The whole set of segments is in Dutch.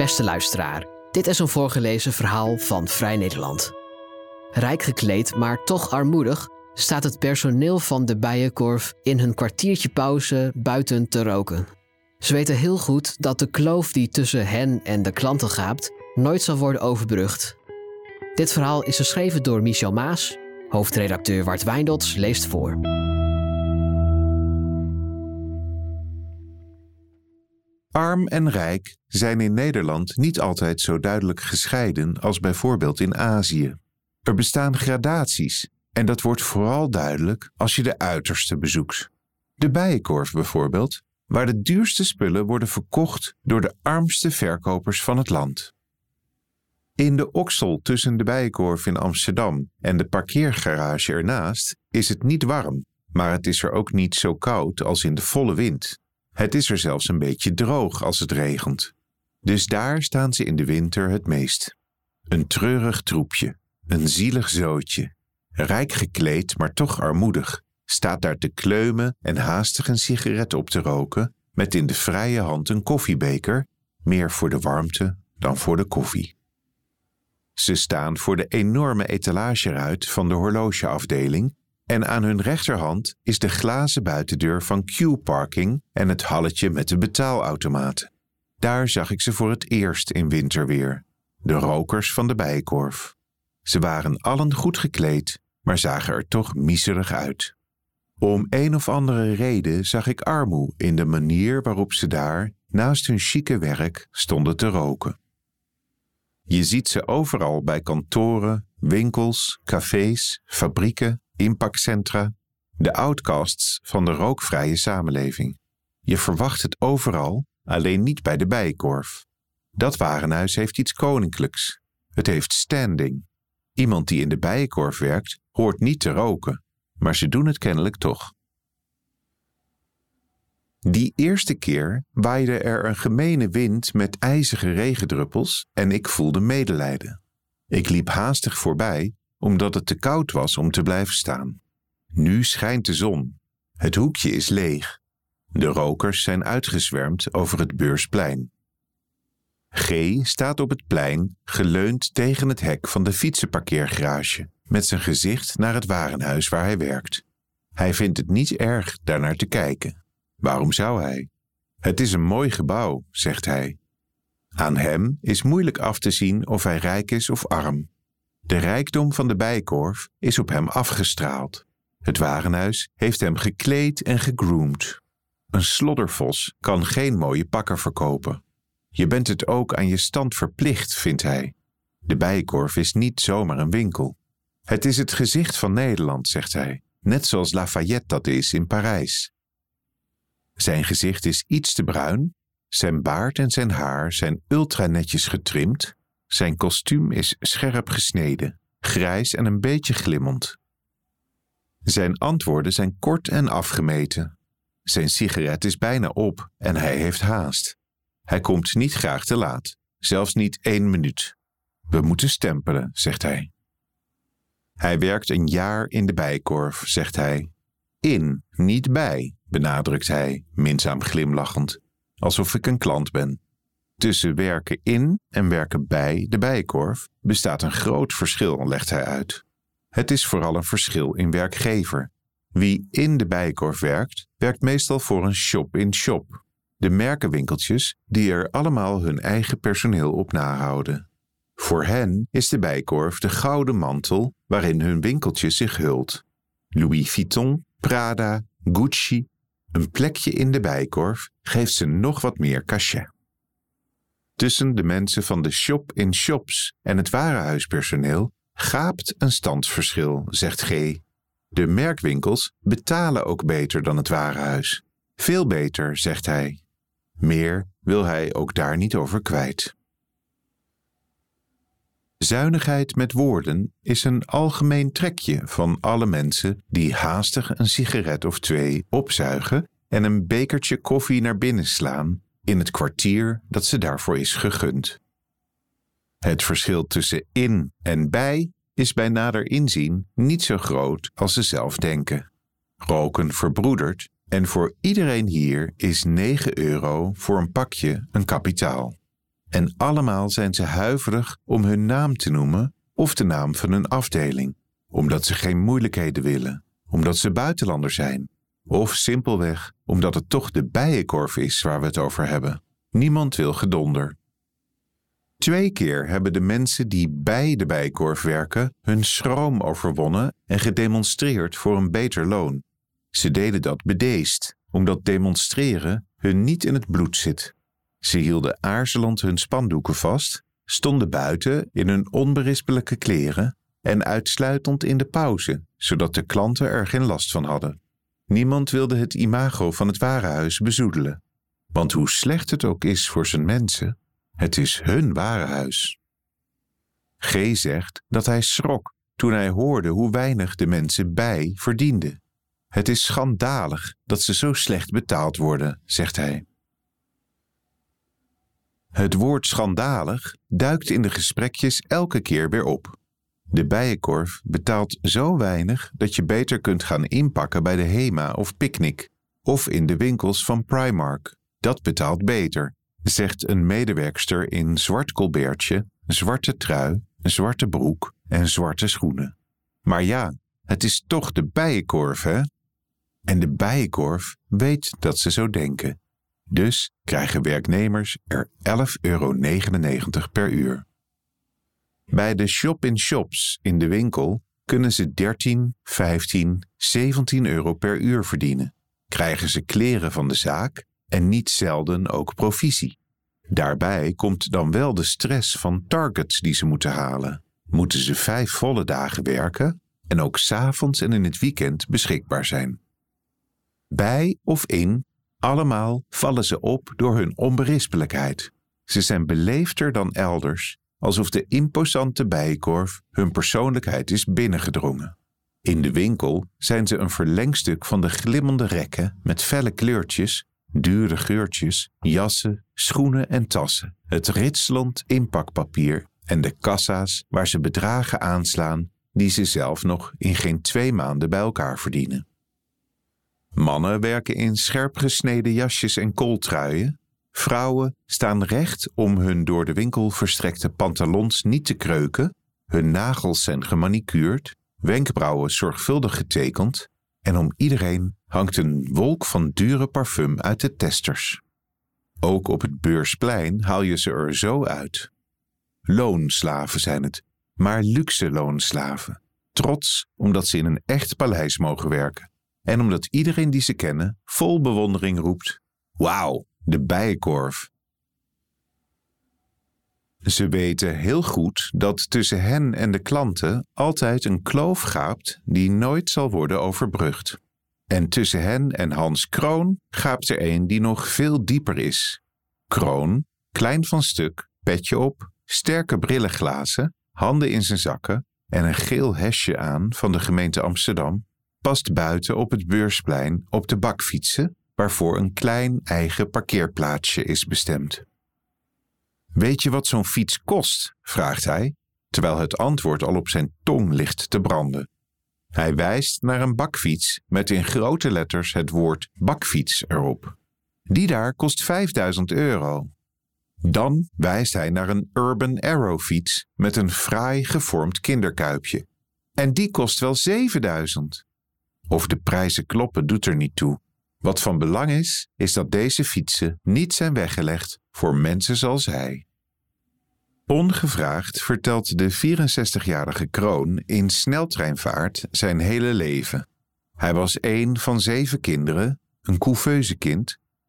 Beste luisteraar, dit is een voorgelezen verhaal van Vrij Nederland. Rijk gekleed, maar toch armoedig, staat het personeel van de Bijenkorf in hun kwartiertje pauze buiten te roken. Ze weten heel goed dat de kloof die tussen hen en de klanten gaapt, nooit zal worden overbrugd. Dit verhaal is geschreven door Michel Maas, hoofdredacteur Wart Wijndots leest voor. Arm en rijk zijn in Nederland niet altijd zo duidelijk gescheiden als bijvoorbeeld in Azië. Er bestaan gradaties en dat wordt vooral duidelijk als je de uiterste bezoekt. De bijenkorf bijvoorbeeld, waar de duurste spullen worden verkocht door de armste verkopers van het land. In de oksel tussen de bijenkorf in Amsterdam en de parkeergarage ernaast is het niet warm, maar het is er ook niet zo koud als in de volle wind. Het is er zelfs een beetje droog als het regent. Dus daar staan ze in de winter het meest. Een treurig troepje, een zielig zootje, rijk gekleed maar toch armoedig, staat daar te kleumen en haastig een sigaret op te roken, met in de vrije hand een koffiebeker, meer voor de warmte dan voor de koffie. Ze staan voor de enorme etalageruit van de horlogeafdeling en aan hun rechterhand is de glazen buitendeur van Q-parking en het halletje met de betaalautomaten. Daar zag ik ze voor het eerst in winterweer, de rokers van de bijenkorf. Ze waren allen goed gekleed, maar zagen er toch miserig uit. Om een of andere reden zag ik armoe in de manier waarop ze daar, naast hun chique werk, stonden te roken. Je ziet ze overal bij kantoren, winkels, cafés, fabrieken, impactcentra, de outcasts van de rookvrije samenleving. Je verwacht het overal, alleen niet bij de bijenkorf. Dat warenhuis heeft iets koninklijks. Het heeft standing. Iemand die in de bijenkorf werkt, hoort niet te roken, maar ze doen het kennelijk toch. Die eerste keer waaide er een gemene wind met ijzige regendruppels en ik voelde medelijden. Ik liep haastig voorbij, omdat het te koud was om te blijven staan. Nu schijnt de zon. Het hoekje is leeg. De rokers zijn uitgezwermd over het beursplein. G staat op het plein, geleund tegen het hek van de fietsenparkeergarage, met zijn gezicht naar het warenhuis waar hij werkt. Hij vindt het niet erg daarnaar te kijken. Waarom zou hij? Het is een mooi gebouw, zegt hij. Aan hem is moeilijk af te zien of hij rijk is of arm. De rijkdom van de bijkorf is op hem afgestraald. Het warenhuis heeft hem gekleed en gegroomd. Een sloddervos kan geen mooie pakken verkopen. Je bent het ook aan je stand verplicht, vindt hij. De bijenkorf is niet zomaar een winkel. Het is het gezicht van Nederland, zegt hij, net zoals Lafayette dat is in Parijs. Zijn gezicht is iets te bruin, zijn baard en zijn haar zijn ultra netjes getrimd, zijn kostuum is scherp gesneden, grijs en een beetje glimmend. Zijn antwoorden zijn kort en afgemeten. Zijn sigaret is bijna op en hij heeft haast. Hij komt niet graag te laat, zelfs niet één minuut. We moeten stempelen, zegt hij. Hij werkt een jaar in de bijkorf, zegt hij. In, niet bij, benadrukt hij, minzaam glimlachend, alsof ik een klant ben. Tussen werken in en werken bij de bijenkorf bestaat een groot verschil, legt hij uit. Het is vooral een verschil in werkgever. Wie in de bijenkorf werkt, werkt meestal voor een shop-in-shop. De merkenwinkeltjes die er allemaal hun eigen personeel op nahouden. Voor hen is de bijkorf de gouden mantel waarin hun winkeltje zich hult. Louis Vuitton, Prada, Gucci, een plekje in de bijkorf geeft ze nog wat meer cachet. Tussen de mensen van de shop-in-shops en het warenhuispersoneel gaapt een standsverschil, zegt G. De merkwinkels betalen ook beter dan het warenhuis. Veel beter, zegt hij. Meer wil hij ook daar niet over kwijt. Zuinigheid met woorden is een algemeen trekje van alle mensen die haastig een sigaret of twee opzuigen en een bekertje koffie naar binnen slaan in het kwartier dat ze daarvoor is gegund. Het verschil tussen in en bij is bij nader inzien niet zo groot als ze zelf denken. Roken verbroedert en voor iedereen hier is 9 euro voor een pakje een kapitaal. En allemaal zijn ze huiverig om hun naam te noemen of de naam van hun afdeling, omdat ze geen moeilijkheden willen, omdat ze buitenlander zijn, of simpelweg omdat het toch de bijenkorf is waar we het over hebben. Niemand wil gedonder. Twee keer hebben de mensen die bij de bijenkorf werken hun schroom overwonnen en gedemonstreerd voor een beter loon. Ze deden dat bedeesd, omdat demonstreren hun niet in het bloed zit. Ze hielden aarzelend hun spandoeken vast, stonden buiten in hun onberispelijke kleren en uitsluitend in de pauze, zodat de klanten er geen last van hadden. Niemand wilde het imago van het warenhuis bezoedelen, want hoe slecht het ook is voor zijn mensen, het is hun warenhuis. G zegt dat hij schrok toen hij hoorde hoe weinig de mensen bij verdienden. Het is schandalig dat ze zo slecht betaald worden, zegt hij. Het woord schandalig duikt in de gesprekjes elke keer weer op. De bijenkorf betaalt zo weinig dat je beter kunt gaan inpakken bij de Hema of Picnic of in de winkels van Primark. Dat betaalt beter, zegt een medewerkster in zwart colbertje, zwarte trui, zwarte broek en zwarte schoenen. Maar ja, het is toch de bijenkorf, hè? En de bijenkorf weet dat ze zo denken. Dus krijgen werknemers er 11,99 euro per uur. Bij de shop-in-shops in de winkel kunnen ze 13, 15, 17 euro per uur verdienen. Krijgen ze kleren van de zaak en niet zelden ook provisie. Daarbij komt dan wel de stress van targets die ze moeten halen. Moeten ze vijf volle dagen werken en ook s'avonds en in het weekend beschikbaar zijn. Bij of in, allemaal vallen ze op door hun onberispelijkheid. Ze zijn beleefder dan elders, alsof de imposante bijenkorf hun persoonlijkheid is binnengedrongen. In de winkel zijn ze een verlengstuk van de glimmende rekken met felle kleurtjes, dure geurtjes, jassen, schoenen en tassen, het ritselend inpakpapier en de kassa's waar ze bedragen aanslaan die ze zelf nog in geen twee maanden bij elkaar verdienen. Mannen werken in scherp gesneden jasjes en kooltruien. Vrouwen staan recht om hun door de winkel verstrekte pantalons niet te kreuken. Hun nagels zijn gemanicuurd, wenkbrauwen zorgvuldig getekend en om iedereen hangt een wolk van dure parfum uit de testers. Ook op het beursplein haal je ze er zo uit. Loonslaven zijn het, maar luxe loonslaven. Trots omdat ze in een echt paleis mogen werken en omdat iedereen die ze kennen vol bewondering roept: Wauw, de bijenkorf. Ze weten heel goed dat tussen hen en de klanten altijd een kloof gaapt die nooit zal worden overbrugd. En tussen hen en Hans Kroon gaapt er een die nog veel dieper is. Kroon, klein van stuk, petje op, sterke brillenglazen, handen in zijn zakken en een geel hesje aan van de gemeente Amsterdam, past buiten op het beursplein op de bakfietsen, waarvoor een klein eigen parkeerplaatsje is bestemd. Weet je wat zo'n fiets kost? vraagt hij, terwijl het antwoord al op zijn tong ligt te branden. Hij wijst naar een bakfiets met in grote letters het woord bakfiets erop. Die daar kost 5000 euro. Dan wijst hij naar een Urban Arrow fiets met een fraai gevormd kinderkuipje. En die kost wel 7000. Of de prijzen kloppen doet er niet toe. Wat van belang is, is dat deze fietsen niet zijn weggelegd voor mensen zoals hij. Ongevraagd vertelt de 64-jarige Kroon in sneltreinvaart zijn hele leven. Hij was een van zeven kinderen, een couveuse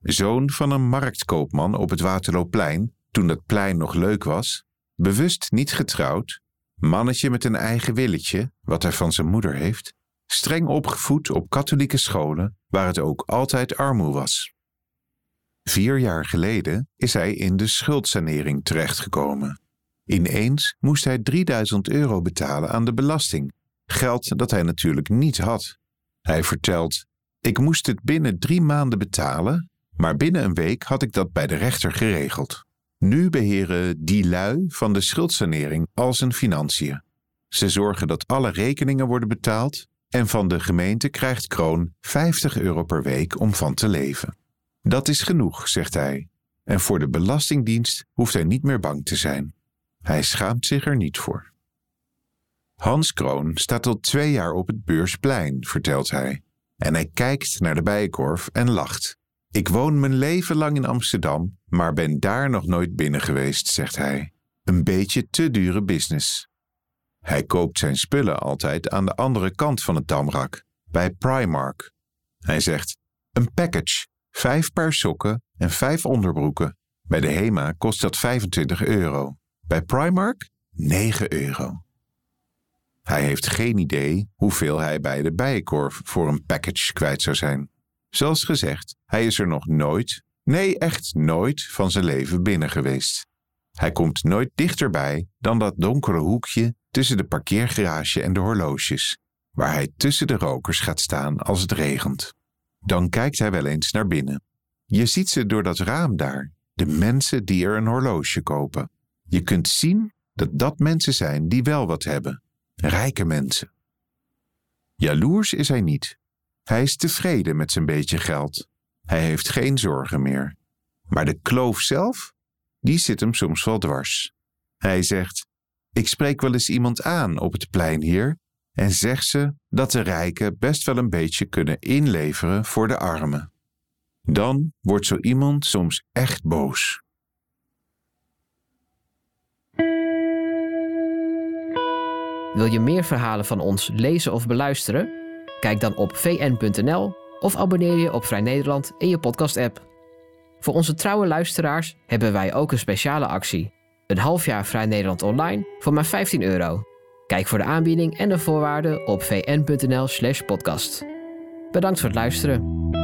zoon van een marktkoopman op het Waterloopplein, toen dat plein nog leuk was, bewust niet getrouwd, mannetje met een eigen willetje, wat hij van zijn moeder heeft, streng opgevoed op katholieke scholen, waar het ook altijd armoe was. Vier jaar geleden is hij in de schuldsanering terechtgekomen. Ineens moest hij 3000 euro betalen aan de belasting, geld dat hij natuurlijk niet had. Hij vertelt: Ik moest het binnen drie maanden betalen, maar binnen een week had ik dat bij de rechter geregeld. Nu beheren die lui van de schuldsanering al zijn financiën. Ze zorgen dat alle rekeningen worden betaald en van de gemeente krijgt Kroon 50 euro per week om van te leven. Dat is genoeg, zegt hij. en voor de Belastingdienst hoeft hij niet meer bang te zijn. Hij schaamt zich er niet voor. Hans Kroon staat al twee jaar op het beursplein, vertelt hij. En hij kijkt naar de bijenkorf en lacht. Ik woon mijn leven lang in Amsterdam, maar ben daar nog nooit binnen geweest, zegt hij. Een beetje te dure business. Hij koopt zijn spullen altijd aan de andere kant van het damrak, bij Primark. Hij zegt: Een package, vijf paar sokken en vijf onderbroeken. Bij de Hema kost dat 25 euro. Bij Primark 9 euro. Hij heeft geen idee hoeveel hij bij de bijenkorf voor een package kwijt zou zijn. Zoals gezegd, hij is er nog nooit, nee echt nooit van zijn leven binnen geweest. Hij komt nooit dichterbij dan dat donkere hoekje tussen de parkeergarage en de horloges, waar hij tussen de rokers gaat staan als het regent. Dan kijkt hij wel eens naar binnen. Je ziet ze door dat raam daar, de mensen die er een horloge kopen. Je kunt zien dat dat mensen zijn die wel wat hebben, rijke mensen. Jaloers is hij niet. Hij is tevreden met zijn beetje geld. Hij heeft geen zorgen meer. Maar de kloof zelf, die zit hem soms wel dwars. Hij zegt: Ik spreek wel eens iemand aan op het plein hier en zeg ze dat de rijken best wel een beetje kunnen inleveren voor de armen. Dan wordt zo iemand soms echt boos. Wil je meer verhalen van ons lezen of beluisteren? Kijk dan op vn.nl of abonneer je op Vrij Nederland in je podcast-app. Voor onze trouwe luisteraars hebben wij ook een speciale actie. Een half jaar Vrij Nederland online voor maar 15 euro. Kijk voor de aanbieding en de voorwaarden op vn.nl/podcast. Bedankt voor het luisteren.